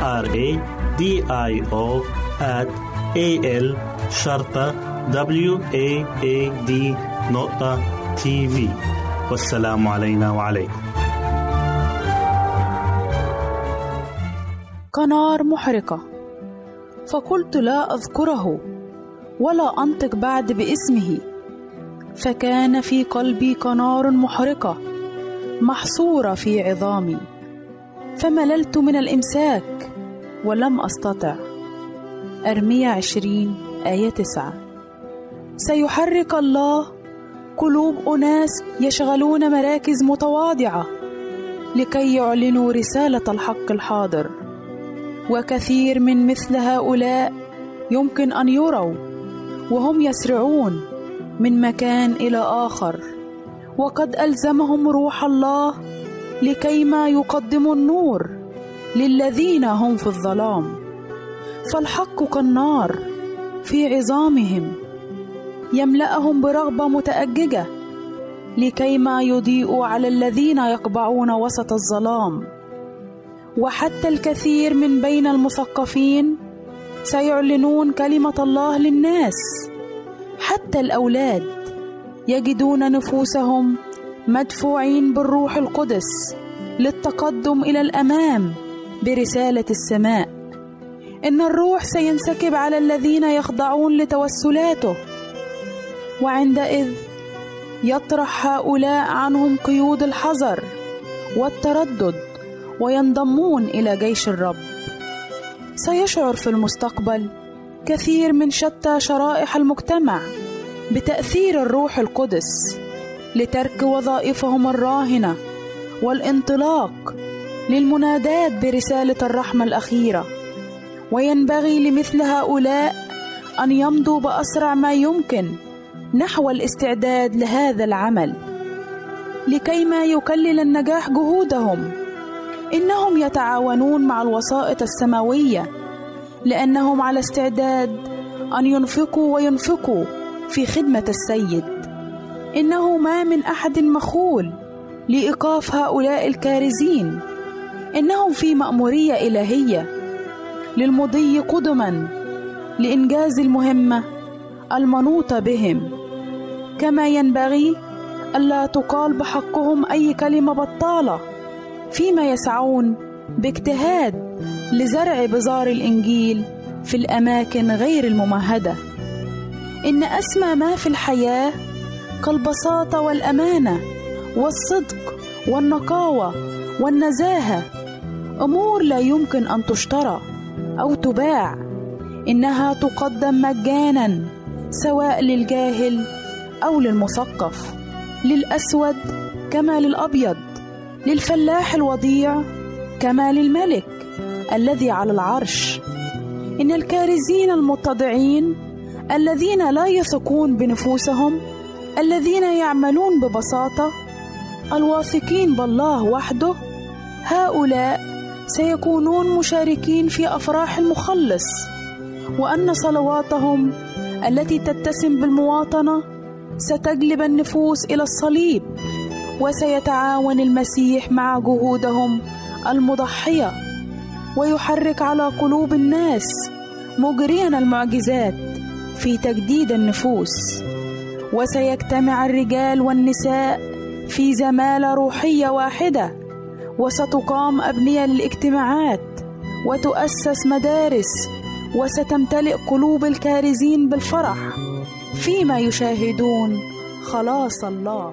R A D I O at A L شرطة W A A D نقطة تي في والسلام علينا وعليكم. كنار محرقة. فقلت لا أذكره ولا أنطق بعد باسمه. فكان في قلبي كنار محرقة محصورة في عظامي. فمللت من الإمساك ولم أستطع. أرمية عشرين آية تسعة. سيحرك الله. قلوب أناس يشغلون مراكز متواضعة لكي يعلنوا رسالة الحق الحاضر. وكثير من مثل هؤلاء يمكن أن يروا وهم يسرعون من مكان إلى آخر. وقد ألزمهم روح الله لكيما يقدموا النور. للذين هم في الظلام. فالحق كالنار في عظامهم يملأهم برغبة متأججة لكيما يضيئوا على الذين يقبعون وسط الظلام. وحتى الكثير من بين المثقفين سيعلنون كلمة الله للناس. حتى الأولاد يجدون نفوسهم مدفوعين بالروح القدس للتقدم إلى الأمام. برسالة السماء. إن الروح سينسكب على الذين يخضعون لتوسلاته. وعندئذ يطرح هؤلاء عنهم قيود الحذر والتردد وينضمون إلى جيش الرب. سيشعر في المستقبل كثير من شتى شرائح المجتمع بتأثير الروح القدس لترك وظائفهم الراهنة والانطلاق للمنادات برسالة الرحمة الأخيرة. وينبغي لمثل هؤلاء أن يمضوا بأسرع ما يمكن نحو الاستعداد لهذا العمل. لكيما يكلل النجاح جهودهم. إنهم يتعاونون مع الوسائط السماوية. لأنهم على استعداد أن ينفقوا وينفقوا في خدمة السيد. إنه ما من أحد مخول لإيقاف هؤلاء الكارزين. إنهم في مأمورية إلهية للمضي قدما لإنجاز المهمة المنوطة بهم. كما ينبغي ألا تقال بحقهم أي كلمة بطالة فيما يسعون باجتهاد لزرع بذار الإنجيل في الأماكن غير الممهدة. إن أسمى ما في الحياة كالبساطة والأمانة والصدق والنقاوة والنزاهة أمور لا يمكن أن تشترى أو تباع. إنها تقدم مجانا سواء للجاهل أو للمثقف للأسود كما للأبيض للفلاح الوضيع كما للملك الذي على العرش. إن الكارزين المتضعين الذين لا يثقون بنفوسهم الذين يعملون ببساطة الواثقين بالله وحده هؤلاء سيكونون مشاركين في أفراح المخلص وأن صلواتهم التي تتسم بالمواطنة ستجلب النفوس إلى الصليب وسيتعاون المسيح مع جهودهم المضحية ويحرك على قلوب الناس مجريا المعجزات في تجديد النفوس. وسيجتمع الرجال والنساء في زمالة روحية واحدة. وستقام أبنية للاجتماعات وتؤسس مدارس وستمتلئ قلوب الكارزين بالفرح فيما يشاهدون خلاص الله.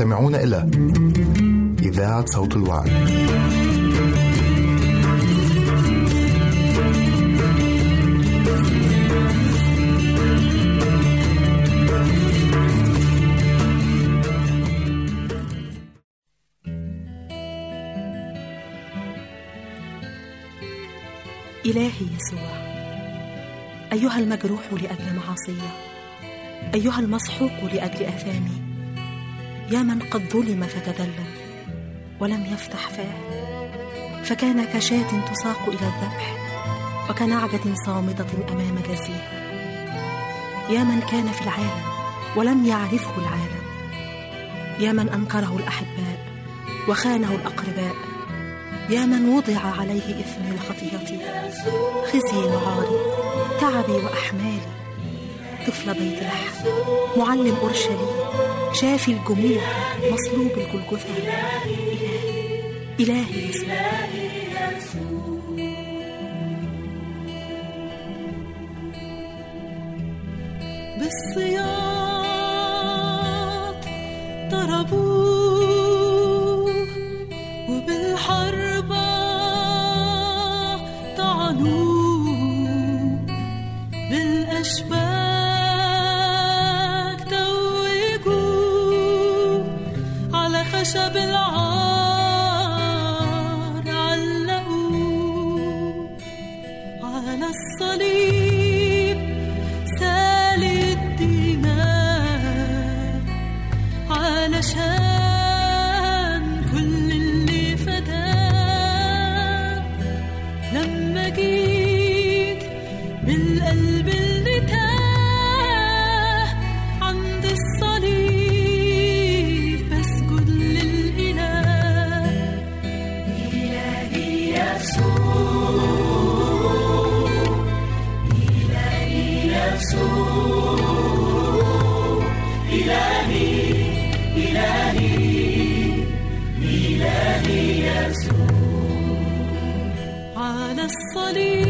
تستمعون إلى إذاعة صوت الوعي. إلهي يسوع أيها المجروح لأجل معاصية أيها المسحوق لأجل آثامي يا من قد ظلم فتذلل ولم يفتح فاه فكان كشاة تساق إلى الذبح وكنعجة صامتة أمام جزيها يا من كان في العالم ولم يعرفه العالم. يا من أنكره الأحباء وخانه الأقرباء. يا من وضع عليه إثم الخطية. خزي وعاري تعبي وأحمالي. طفل بيت لحم معلم أورشليم. شافي الجموع مصلوب الجلجثة. إلهي إلهي يسوع. على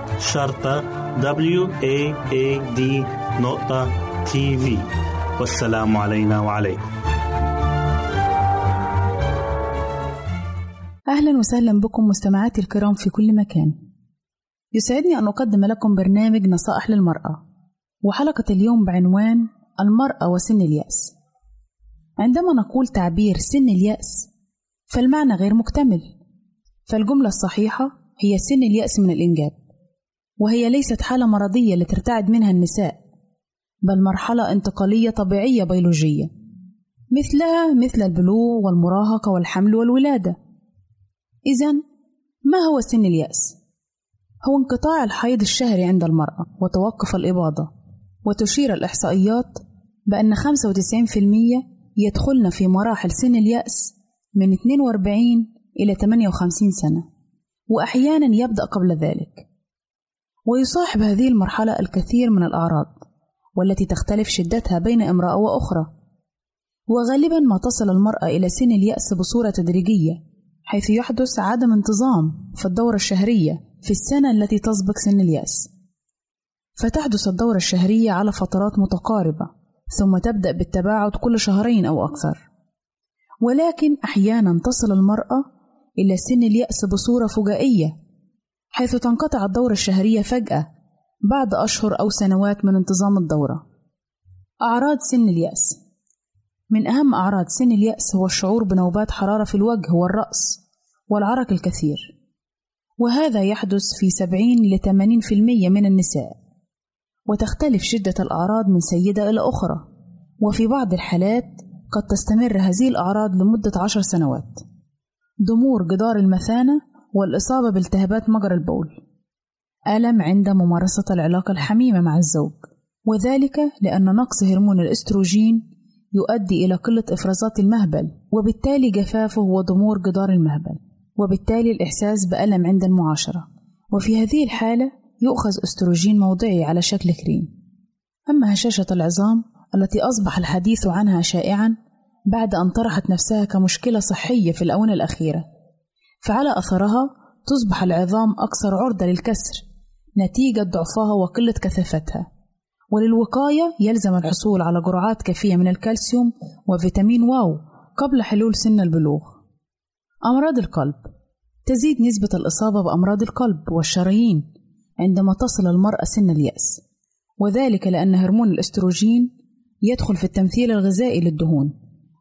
شرطة W A A D نقطة تي في والسلام علينا وعليكم. أهلا وسهلا بكم مستمعاتي الكرام في كل مكان. يسعدني أن أقدم لكم برنامج نصائح للمرأة. وحلقة اليوم بعنوان المرأة وسن اليأس. عندما نقول تعبير سن اليأس فالمعنى غير مكتمل. فالجملة الصحيحة هي سن اليأس من الإنجاب. وهي ليست حالة مرضية لترتعد منها النساء بل مرحلة انتقالية طبيعية بيولوجية مثلها مثل البلوغ والمراهقة والحمل والولادة إذا ما هو سن اليأس؟ هو انقطاع الحيض الشهري عند المرأة وتوقف الإباضة وتشير الإحصائيات بأن 95% يدخلن في مراحل سن اليأس من 42 إلى 58 سنة وأحيانا يبدأ قبل ذلك ويصاحب هذه المرحلة الكثير من الأعراض والتي تختلف شدتها بين امرأة وأخرى. وغالبا ما تصل المرأة إلى سن اليأس بصورة تدريجية حيث يحدث عدم انتظام في الدورة الشهرية في السنة التي تسبق سن اليأس. فتحدث الدورة الشهرية على فترات متقاربة ثم تبدأ بالتباعد كل شهرين أو أكثر. ولكن أحيانا تصل المرأة إلى سن اليأس بصورة فجائية حيث تنقطع الدورة الشهرية فجأة بعد أشهر أو سنوات من انتظام الدورة. أعراض سن اليأس. من أهم أعراض سن اليأس هو الشعور بنوبات حرارة في الوجه والرأس والعرق الكثير وهذا يحدث في 70 ل 80% من النساء. وتختلف شدة الأعراض من سيدة إلى أخرى وفي بعض الحالات قد تستمر هذه الأعراض لمدة عشر سنوات. ضمور جدار المثانة والإصابة بالتهابات مجرى البول. ألم عند ممارسة العلاقة الحميمة مع الزوج وذلك لأن نقص هرمون الأستروجين يؤدي إلى قلة إفرازات المهبل وبالتالي جفافه وضمور جدار المهبل وبالتالي الإحساس بألم عند المعاشرة. وفي هذه الحالة يؤخذ أستروجين موضعي على شكل كريم. أما هشاشة العظام التي أصبح الحديث عنها شائعا بعد أن طرحت نفسها كمشكلة صحية في الآونة الأخيرة. فعلى أثرها تصبح العظام أكثر عرضة للكسر نتيجة ضعفها وقلة كثافتها. وللوقاية يلزم الحصول على جرعات كافية من الكالسيوم وفيتامين واو قبل حلول سن البلوغ. أمراض القلب تزيد نسبة الإصابة بأمراض القلب والشرايين عندما تصل المرأة سن اليأس وذلك لأن هرمون الأستروجين يدخل في التمثيل الغذائي للدهون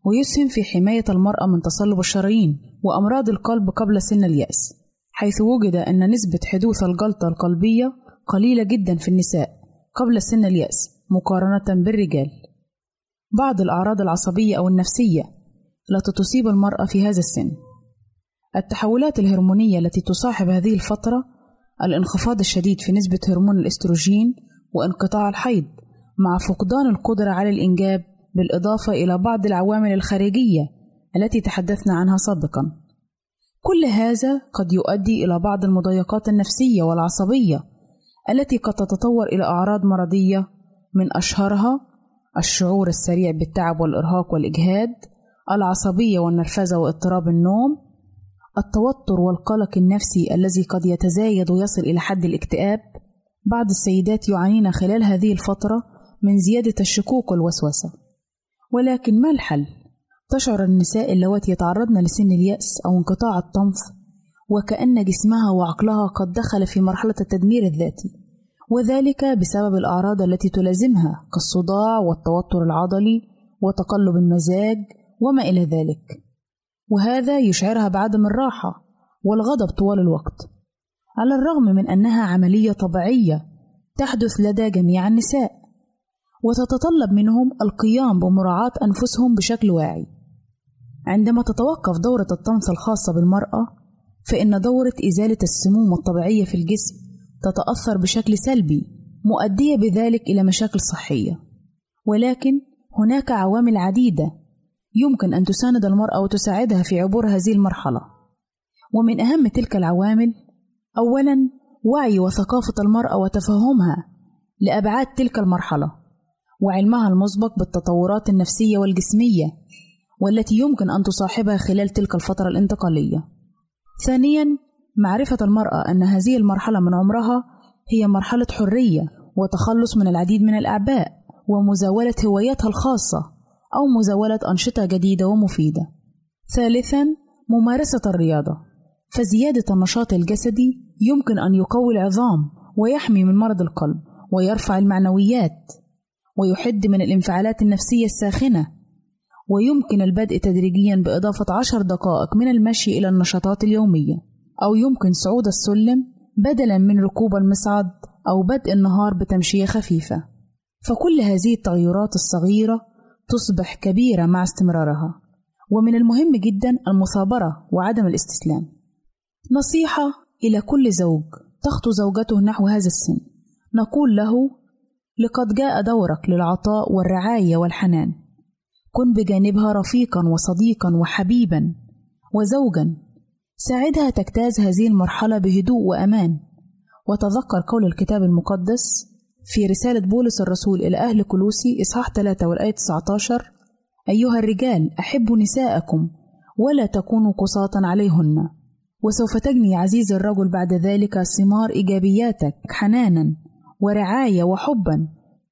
ويسهم في حماية المرأة من تصلب الشرايين وأمراض القلب قبل سن اليأس حيث وجد أن نسبة حدوث الجلطة القلبية قليلة جدا في النساء قبل سن اليأس مقارنة بالرجال. بعض الأعراض العصبية أو النفسية التي تصيب المرأة في هذا السن. التحولات الهرمونية التي تصاحب هذه الفترة الانخفاض الشديد في نسبة هرمون الأستروجين وانقطاع الحيض مع فقدان القدرة على الإنجاب بالإضافة إلى بعض العوامل الخارجية التي تحدثنا عنها سابقا. كل هذا قد يؤدي إلى بعض المضايقات النفسية والعصبية التي قد تتطور إلى أعراض مرضية من أشهرها الشعور السريع بالتعب والإرهاق والإجهاد، العصبية والنرفزة واضطراب النوم، التوتر والقلق النفسي الذي قد يتزايد ويصل إلى حد الاكتئاب. بعض السيدات يعانين خلال هذه الفترة من زيادة الشكوك والوسوسة. ولكن ما الحل؟ تشعر النساء اللواتي يتعرضن لسن اليأس أو انقطاع الطمث وكأن جسمها وعقلها قد دخل في مرحلة التدمير الذاتي وذلك بسبب الأعراض التي تلازمها كالصداع والتوتر العضلي وتقلب المزاج وما إلى ذلك. وهذا يشعرها بعدم الراحة والغضب طوال الوقت على الرغم من أنها عملية طبيعية تحدث لدى جميع النساء وتتطلب منهم القيام بمراعاة أنفسهم بشكل واعي. عندما تتوقف دورة الطمس الخاصة بالمرأة فإن دورة إزالة السموم الطبيعية في الجسم تتأثر بشكل سلبي مؤدية بذلك إلى مشاكل صحية. ولكن هناك عوامل عديدة يمكن أن تساند المرأة وتساعدها في عبور هذه المرحلة. ومن أهم تلك العوامل أولا وعي وثقافة المرأة وتفهمها لأبعاد تلك المرحلة وعلمها المسبق بالتطورات النفسية والجسمية والتي يمكن أن تصاحبها خلال تلك الفترة الانتقالية. ثانيًا معرفة المرأة أن هذه المرحلة من عمرها هي مرحلة حرية وتخلص من العديد من الأعباء ومزاولة هواياتها الخاصة أو مزاولة أنشطة جديدة ومفيدة. ثالثًا ممارسة الرياضة فزيادة النشاط الجسدي يمكن أن يقوي العظام ويحمي من مرض القلب ويرفع المعنويات ويحد من الانفعالات النفسية الساخنة ويمكن البدء تدريجيا بإضافة عشر دقائق من المشي إلى النشاطات اليومية أو يمكن صعود السلم بدلا من ركوب المصعد أو بدء النهار بتمشية خفيفة. فكل هذه التغيرات الصغيرة تصبح كبيرة مع استمرارها. ومن المهم جدا المثابرة وعدم الاستسلام. نصيحة إلى كل زوج تخطو زوجته نحو هذا السن. نقول له لقد جاء دورك للعطاء والرعاية والحنان. كن بجانبها رفيقا وصديقا وحبيبا وزوجا. ساعدها تجتاز هذه المرحلة بهدوء وأمان. وتذكر قول الكتاب المقدس في رسالة بولس الرسول إلى أهل كلوسي إصحاح 3 والآية 19 أيها الرجال أحبوا نساءكم ولا تكونوا قساطا عليهن. وسوف تجني عزيز الرجل بعد ذلك ثمار إيجابياتك حنانا ورعاية وحبا.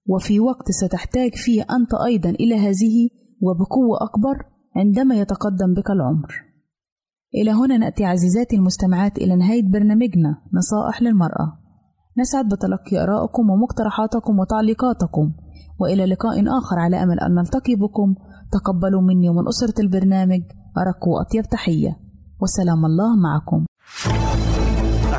وفي وقت ستحتاج فيه أنت أيضا إلى هذه وبقوة أكبر عندما يتقدم بك العمر. إلى هنا نأتي عزيزاتي المستمعات إلى نهاية برنامجنا نصائح للمرأة. نسعد بتلقي آرائكم ومقترحاتكم وتعليقاتكم وإلى لقاء آخر على أمل أن نلتقي بكم تقبلوا مني ومن أسرة البرنامج أرق وأطيب تحية وسلام الله معكم.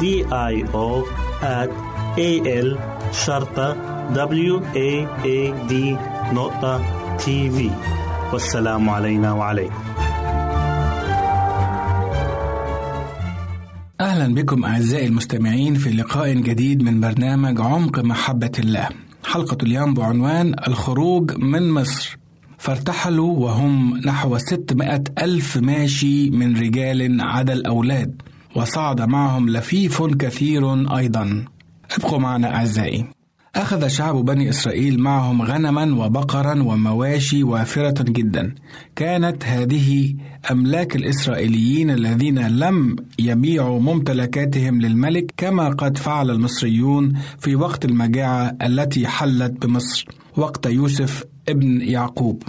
D I O at A L شرطة W A A D نقطة تي في والسلام علينا وعليكم. أهلا بكم أعزائي المستمعين في لقاء جديد من برنامج عمق محبة الله. حلقة اليوم بعنوان الخروج من مصر. فارتحلوا وهم نحو 600 ألف ماشي من رجال عدا الأولاد. وصعد معهم لفيف كثير أيضا. ابقوا معنا أعزائي. أخذ شعب بني إسرائيل معهم غنما وبقرا ومواشي وافرة جدا. كانت هذه أملاك الإسرائيليين الذين لم يبيعوا ممتلكاتهم للملك كما قد فعل المصريون في وقت المجاعة التي حلت بمصر. وقت يوسف ابن يعقوب.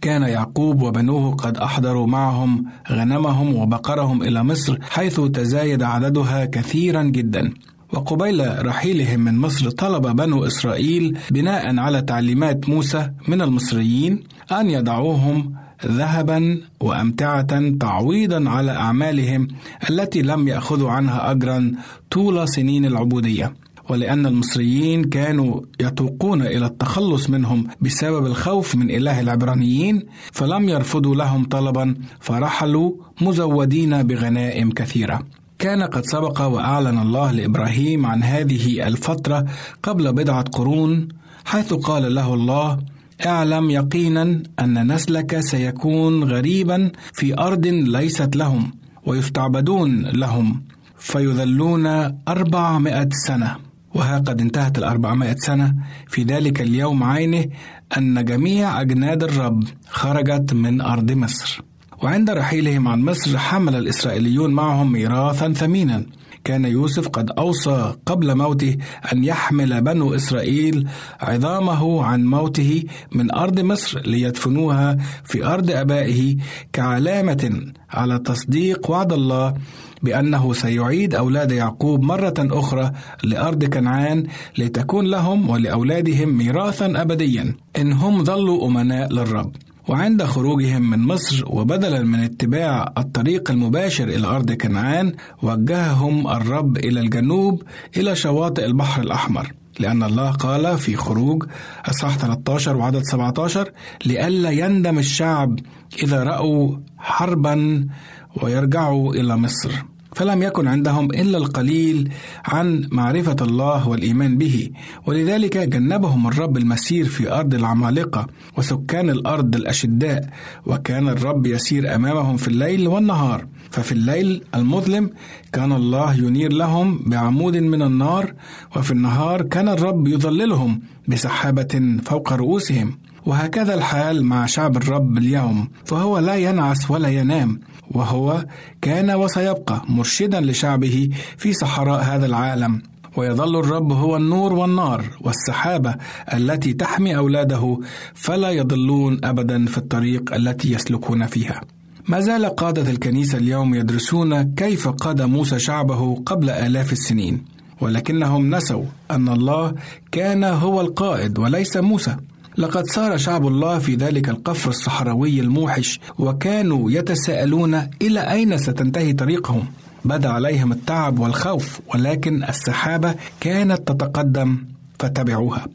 كان يعقوب وبنوه قد أحضروا معهم غنمهم وبقرهم إلى مصر حيث تزايد عددها كثيرا جدا. وقبيل رحيلهم من مصر طلب بنو إسرائيل بناء على تعليمات موسى من المصريين أن يضعوهم ذهبا وأمتعة تعويضا على أعمالهم التي لم يأخذوا عنها أجرا طول سنين العبودية. ولأن المصريين كانوا يتوقون إلى التخلص منهم بسبب الخوف من إله العبرانيين فلم يرفضوا لهم طلبا فرحلوا مزودين بغنائم كثيرة. كان قد سبق وأعلن الله لإبراهيم عن هذه الفترة قبل بضعة قرون حيث قال له الله اعلم يقينا أن نسلك سيكون غريبا في أرض ليست لهم ويستعبدون لهم فيذلون أربعمائة سنة. وها قد انتهت الأربعمائة سنة. في ذلك اليوم عينه أن جميع أجناد الرب خرجت من أرض مصر. وعند رحيلهم عن مصر حمل الإسرائيليون معهم ميراثا ثمينا. كان يوسف قد أوصى قبل موته أن يحمل بنو إسرائيل عظامه عن موته من أرض مصر ليدفنوها في أرض أبائه كعلامة على تصديق وعد الله بأنه سيعيد أولاد يعقوب مرة أخرى لأرض كنعان لتكون لهم ولأولادهم ميراثا أبديا. إن هم ظلوا أمناء للرب. وعند خروجهم من مصر وبدلا من اتباع الطريق المباشر إلى أرض كنعان وجههم الرب إلى الجنوب إلى شواطئ البحر الأحمر. لأن الله قال في خروج أصحاح 13 وعدد 17 لئلا يندم الشعب إذا رأوا حربا ويرجعوا إلى مصر. فلم يكن عندهم إلا القليل عن معرفة الله والإيمان به. ولذلك جنبهم الرب المسير في أرض العمالقة وسكان الأرض الأشداء وكان الرب يسير أمامهم في الليل والنهار. ففي الليل المظلم كان الله ينير لهم بعمود من النار وفي النهار كان الرب يظللهم بسحابة فوق رؤوسهم. وهكذا الحال مع شعب الرب اليوم فهو لا ينعس ولا ينام وهو كان وسيبقى مرشدا لشعبه في صحراء هذا العالم. ويظل الرب هو النور والنار والسحابة التي تحمي أولاده فلا يضلون ابدا في الطريق التي يسلكون فيها. ما زال قادة الكنيسة اليوم يدرسون كيف قاد موسى شعبه قبل آلاف السنين ولكنهم نسوا أن الله كان هو القائد وليس موسى. لقد سار شعب الله في ذلك القفر الصحراوي الموحش وكانوا يتساءلون إلى أين ستنتهي طريقهم. بدا عليهم التعب والخوف ولكن السحابة كانت تتقدم فتبعوها.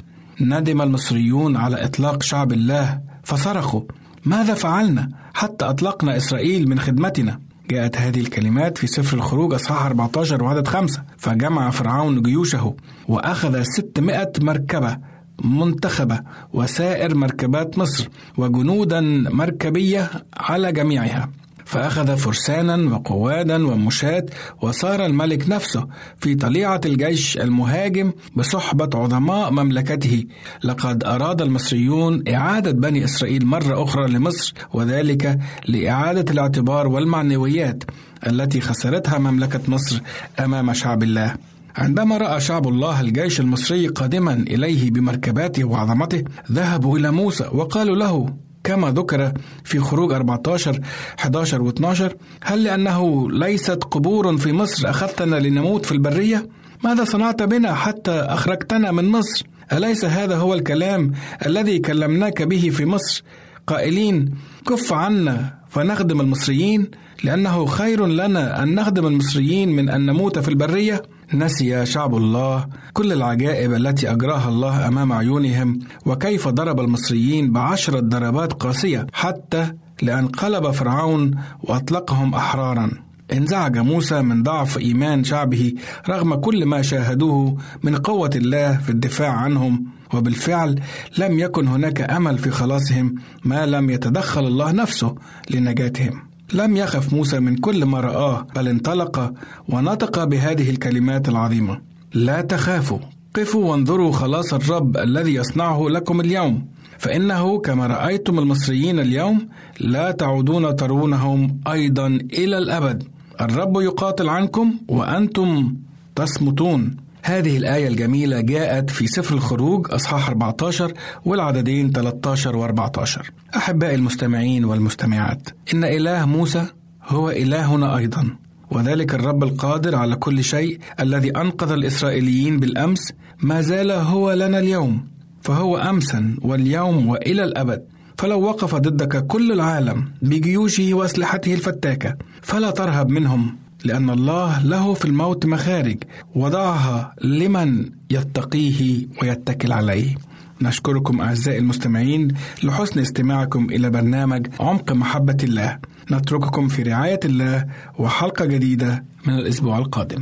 ندم المصريون على إطلاق شعب الله فصرخوا ماذا فعلنا؟ حتى أطلقنا إسرائيل من خدمتنا. جاءت هذه الكلمات في سفر الخروج أصحاح 14 وعدد خمسة فجمع فرعون جيوشه وأخذ 600 مركبة منتخبة وسائر مركبات مصر وجنودا مركبية على جميعها. فأخذ فرسانا وقوادا ومشاة وصار الملك نفسه في طليعة الجيش المهاجم بصحبة عظماء مملكته. لقد أراد المصريون إعادة بني إسرائيل مرة أخرى لمصر وذلك لإعادة الاعتبار والمعنويات التي خسرتها مملكة مصر أمام شعب الله. عندما رأى شعب الله الجيش المصري قادما إليه بمركباته وعظمته ذهبوا إلى موسى وقالوا له كما ذكر في خروج 14 11 و 12 هل لأنه ليست قبور في مصر أخذتنا لنموت في البرية؟ ماذا صنعت بنا حتى أخرجتنا من مصر؟ أليس هذا هو الكلام الذي كلمناك به في مصر قائلين كف عنا فنخدم المصريين لأنه خير لنا أن نخدم المصريين من أن نموت في البرية نسي شعب الله كل العجائب التي أجراها الله أمام عيونهم وكيف ضرب المصريين بعشرة ضربات قاسية حتى لأن قلب فرعون وأطلقهم أحرارا. انزعج موسى من ضعف إيمان شعبه رغم كل ما شاهدوه من قوة الله في الدفاع عنهم وبالفعل لم يكن هناك أمل في خلاصهم ما لم يتدخل الله نفسه لنجاتهم. لم يخف موسى من كل ما رآه بل انطلق ونطق بهذه الكلمات العظيمة. لا تخافوا قفوا وانظروا خلاص الرب الذي يصنعه لكم اليوم. فإنه كما رأيتم المصريين اليوم لا تعودون ترونهم أيضا إلى الأبد. الرب يقاتل عنكم وأنتم تصمتون. هذه الآية الجميلة جاءت في سفر الخروج أصحاح 14 والعددين 13 و 14 أحبائي المستمعين والمستمعات إن إله موسى هو إلهنا أيضا وذلك الرب القادر على كل شيء الذي أنقذ الإسرائيليين بالأمس ما زال هو لنا اليوم فهو أمسا واليوم وإلى الأبد. فلو وقف ضدك كل العالم بجيوشه وأسلحته الفتاكة فلا ترهب منهم. لأن الله له في الموت مخارج وضعها لمن يتقيه ويتكل عليه. نشكركم أعزائي المستمعين لحسن استماعكم إلى برنامج عمق محبة الله. نترككم في رعاية الله وحلقة جديدة من الأسبوع القادم.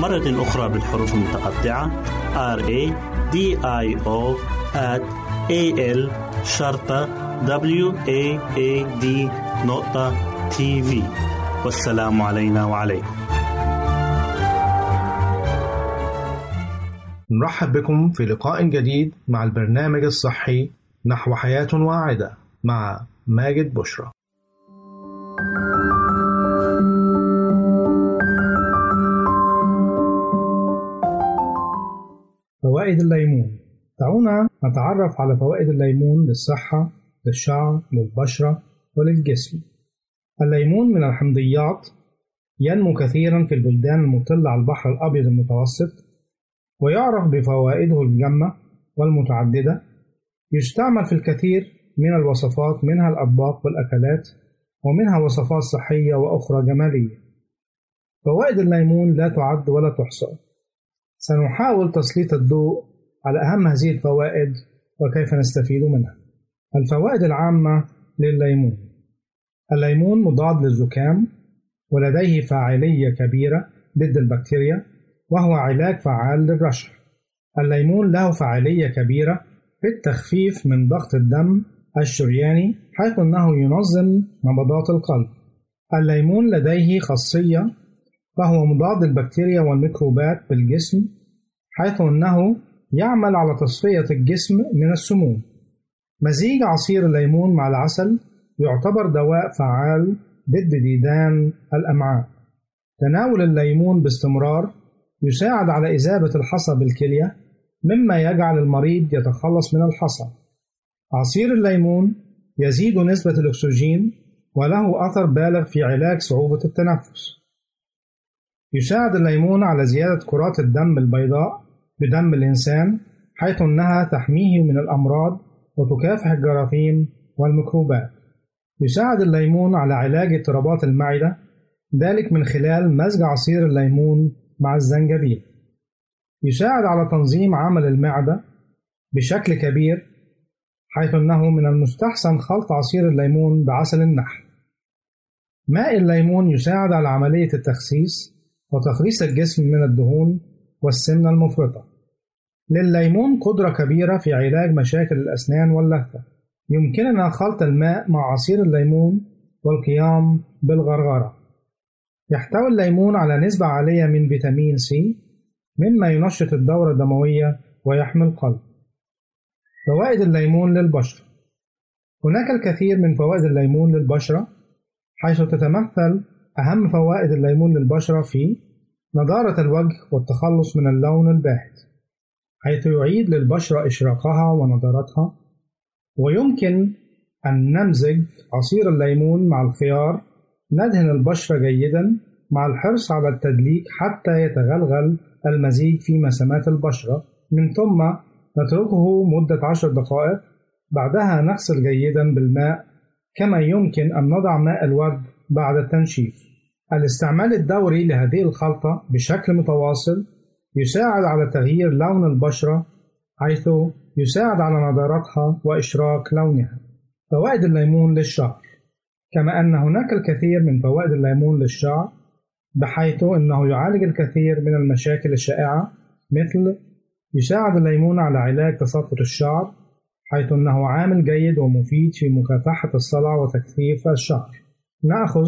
مرة أخرى بالحروف المتقطعة. R A D I O A L شرطة W A A D نقطة تي في والسلام علينا وعليكم. نرحب بكم في لقاء جديد مع البرنامج الصحي نحو حياة واعدة مع ماجد بشرى. فوائد الليمون. دعونا نتعرف على فوائد الليمون للصحة للشعر للبشرة وللجسم. الليمون من الحمضيات ينمو كثيرا في البلدان المطلة على البحر الأبيض المتوسط ويعرف بفوائده الجمة والمتعددة. يستعمل في الكثير من الوصفات منها الأطباق والأكلات ومنها وصفات صحية وأخرى جمالية. فوائد الليمون لا تعد ولا تحصى. سنحاول تسليط الضوء على أهم هذه الفوائد وكيف نستفيد منها. الفوائد العامة للليمون. الليمون مضاد للزكام ولديه فاعلية كبيرة ضد البكتيريا وهو علاج فعال للرشح. الليمون له فعالية كبيرة في التخفيف من ضغط الدم الشرياني حيث أنه ينظم نبضات القلب. الليمون لديه خاصية فهو مضاد للبكتيريا والميكروبات بالجسم حيث أنه يعمل على تصفية الجسم من السموم. مزيج عصير الليمون مع العسل يعتبر دواء فعال ضد ديدان الأمعاء. تناول الليمون باستمرار يساعد على إذابة الحصى بالكلية مما يجعل المريض يتخلص من الحصى. عصير الليمون يزيد نسبة الأكسجين وله أثر بالغ في علاج صعوبة التنفس. يساعد الليمون على زيادة كرات الدم البيضاء بدم الإنسان حيث أنها تحميه من الأمراض وتكافح الجراثيم والميكروبات. يساعد الليمون على علاج اضطرابات المعدة ذلك من خلال مزج عصير الليمون مع الزنجبيل. يساعد على تنظيم عمل المعدة بشكل كبير حيث أنه من المستحسن خلط عصير الليمون بعسل النحل. ماء الليمون يساعد على عملية التخسيس وتخليص الجسم من الدهون والسمنة المفرطة. للليمون قدرة كبيرة في علاج مشاكل الأسنان واللثة. يمكننا خلط الماء مع عصير الليمون والقيام بالغرغرة. يحتوي الليمون على نسبة عالية من فيتامين سي مما ينشط الدورة الدموية ويحمي القلب. فوائد الليمون للبشرة. هناك الكثير من فوائد الليمون للبشرة حيث تتمثل أهم فوائد الليمون للبشرة في نضارة الوجه والتخلص من اللون الباهت حيث يعيد للبشرة إشراقها ونضارتها. ويمكن أن نمزج عصير الليمون مع الخيار ندهن البشرة جيدا مع الحرص على التدليك حتى يتغلغل المزيج في مسامات البشرة. من ثم نتركه مدة عشر دقائق بعدها نغسل جيدا بالماء كما يمكن أن نضع ماء الورد بعد التنشيف. الاستعمال الدوري لهذه الخلطة بشكل متواصل يساعد على تغيير لون البشرة حيث يساعد على نضارتها وإشراق لونها. فوائد الليمون للشعر. كما أن هناك الكثير من فوائد الليمون للشعر بحيث أنه يعالج الكثير من المشاكل الشائعة مثل يساعد الليمون على علاج تساقط الشعر حيث أنه عامل جيد ومفيد في مكافحة الصلع وتكثيف الشعر. نأخذ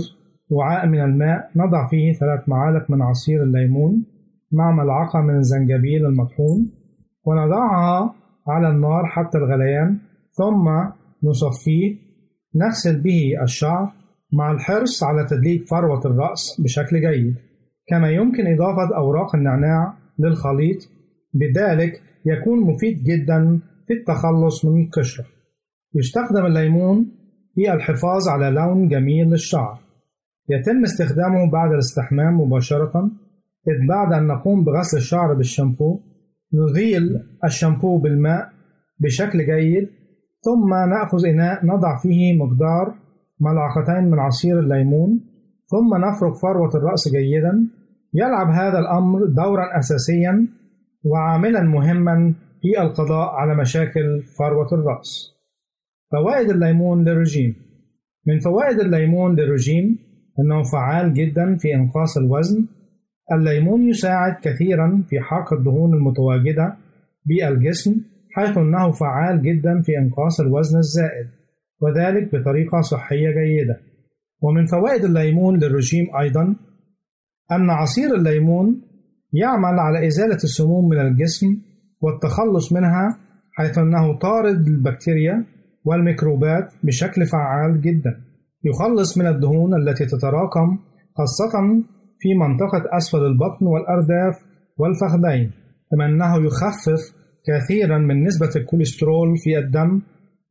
وعاء من الماء نضع فيه ثلاث معالق من عصير الليمون مع ملعقة من الزنجبيل المطحون ونضعها على النار حتى الغليان ثم نصفيه نغسل به الشعر مع الحرص على تدليك فروة الرأس بشكل جيد. كما يمكن إضافة أوراق النعناع للخليط بذلك يكون مفيد جدا في التخلص من القشرة. يستخدم الليمون في الحفاظ على لون جميل للشعر. يتم استخدامه بعد الاستحمام مباشرة إذ بعد أن نقوم بغسل الشعر بالشامبو نزيل الشامبو بالماء بشكل جيد ثم نأخذ إناء نضع فيه مقدار ملعقتين من عصير الليمون ثم نفرك فروة الرأس جيدا. يلعب هذا الأمر دورا أساسيا وعاملا مهما في القضاء على مشاكل فروة الرأس. فوائد الليمون للرجيم. من فوائد الليمون للرجيم أنه فعال جدا في إنقاص الوزن. الليمون يساعد كثيرا في حرق الدهون المتواجدة بالجسم حيث أنه فعال جدا في إنقاص الوزن الزائد وذلك بطريقة صحية جيدة. ومن فوائد الليمون للرجيم أيضا أن عصير الليمون يعمل على إزالة السموم من الجسم والتخلص منها حيث أنه طارد للبكتيريا والميكروبات بشكل فعال جدا. يخلص من الدهون التي تتراكم خاصة في منطقة أسفل البطن والأرداف والفخذين كما أنه يخفف كثيرا من نسبة الكوليسترول في الدم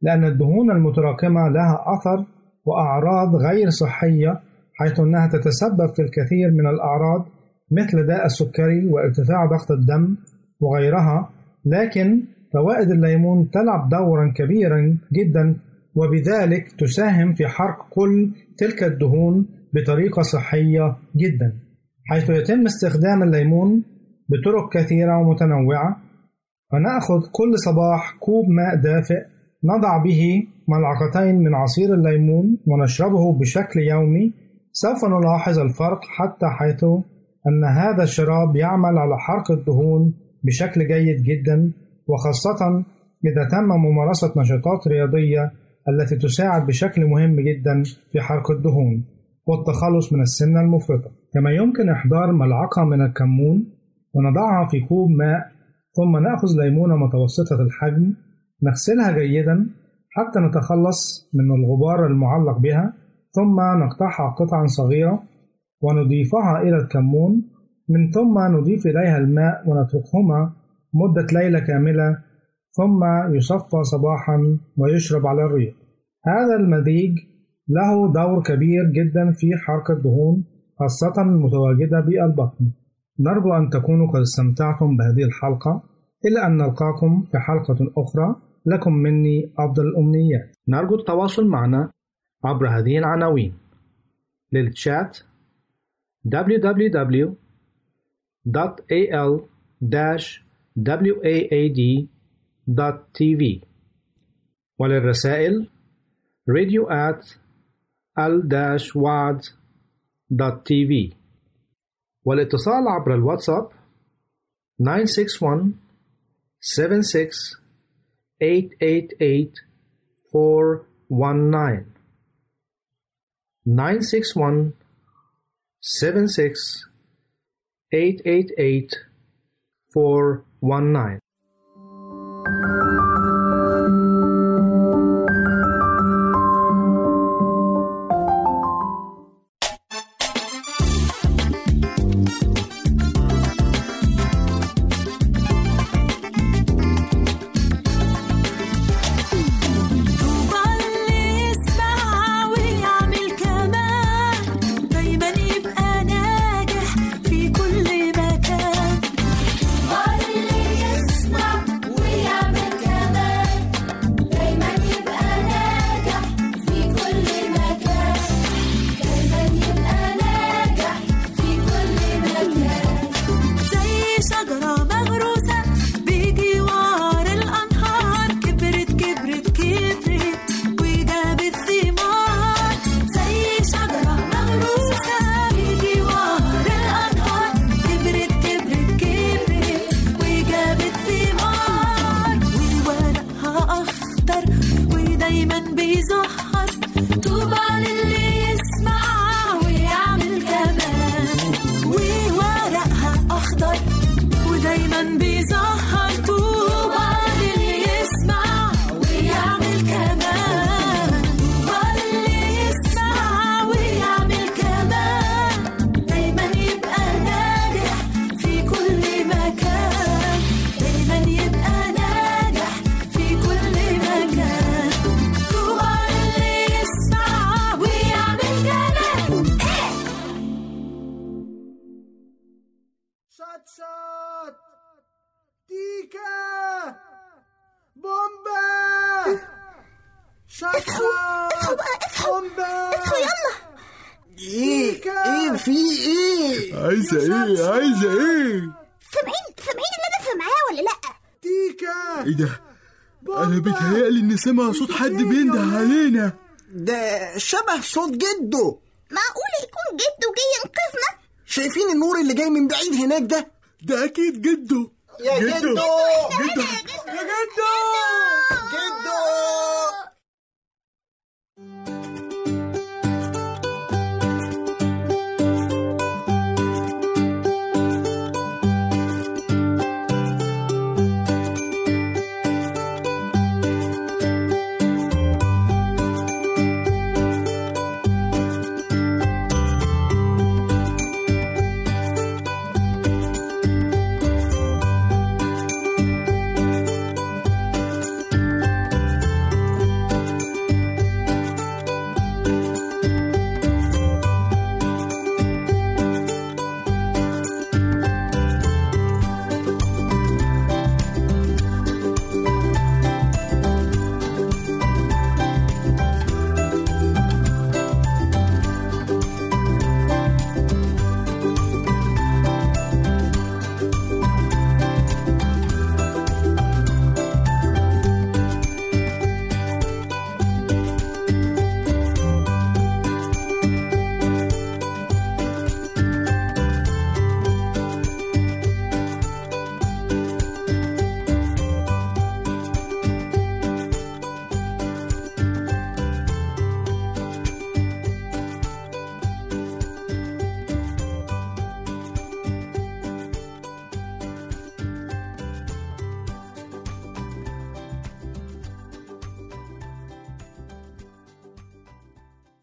لأن الدهون المتراكمة لها أثر وأعراض غير صحية حيث أنها تتسبب في الكثير من الأعراض مثل داء السكري وارتفاع ضغط الدم وغيرها لكن فوائد الليمون تلعب دورا كبيرا جدا وبذلك تساهم في حرق كل تلك الدهون بطريقة صحية جدا حيث يتم استخدام الليمون بطرق كثيرة ومتنوعة. فنأخذ كل صباح كوب ماء دافئ نضع به ملعقتين من عصير الليمون ونشربه بشكل يومي. سوف نلاحظ الفرق حتى حيث أن هذا الشراب يعمل على حرق الدهون بشكل جيد جدا وخاصة إذا تم ممارسة نشاطات رياضية التي تساعد بشكل مهم جدا في حرق الدهون والتخلص من السمنة المفرطة. كما يمكن إحضار ملعقة من الكمون ونضعها في كوب ماء ثم نأخذ ليمونة متوسطة الحجم نغسلها جيدا حتى نتخلص من الغبار المعلق بها ثم نقطعها قطعا صغيرة ونضيفها إلى الكمون من ثم نضيف إليها الماء ونتركهما مدة ليلة كاملة ثم يصفى صباحا ويشرب على الريق. هذا المزيج له دور كبير جدا في حرق الدهون خاصة المتواجدة بالبطن. نرجو أن تكونوا قد استمتعتم بهذه الحلقة. إلى أن نلقاكم في حلقة أخرى لكم مني أفضل الأمنيات. نرجو التواصل معنا عبر هذه العناوين. للتشات www.al-waad.tv وللرسائل radio at al-waad.tv والاتصال عبر الواتساب 961 76 888 419 961 76 888 419 Thank you. أنا بيتهيألي اني سامع صوت حد بينده علينا ده شبه صوت جده. معقول يكون جده جاي ينقذنا؟ شايفين النور اللي جاي من بعيد هناك ده؟ ده أكيد جده. يا جده. جدو جده. يا جدو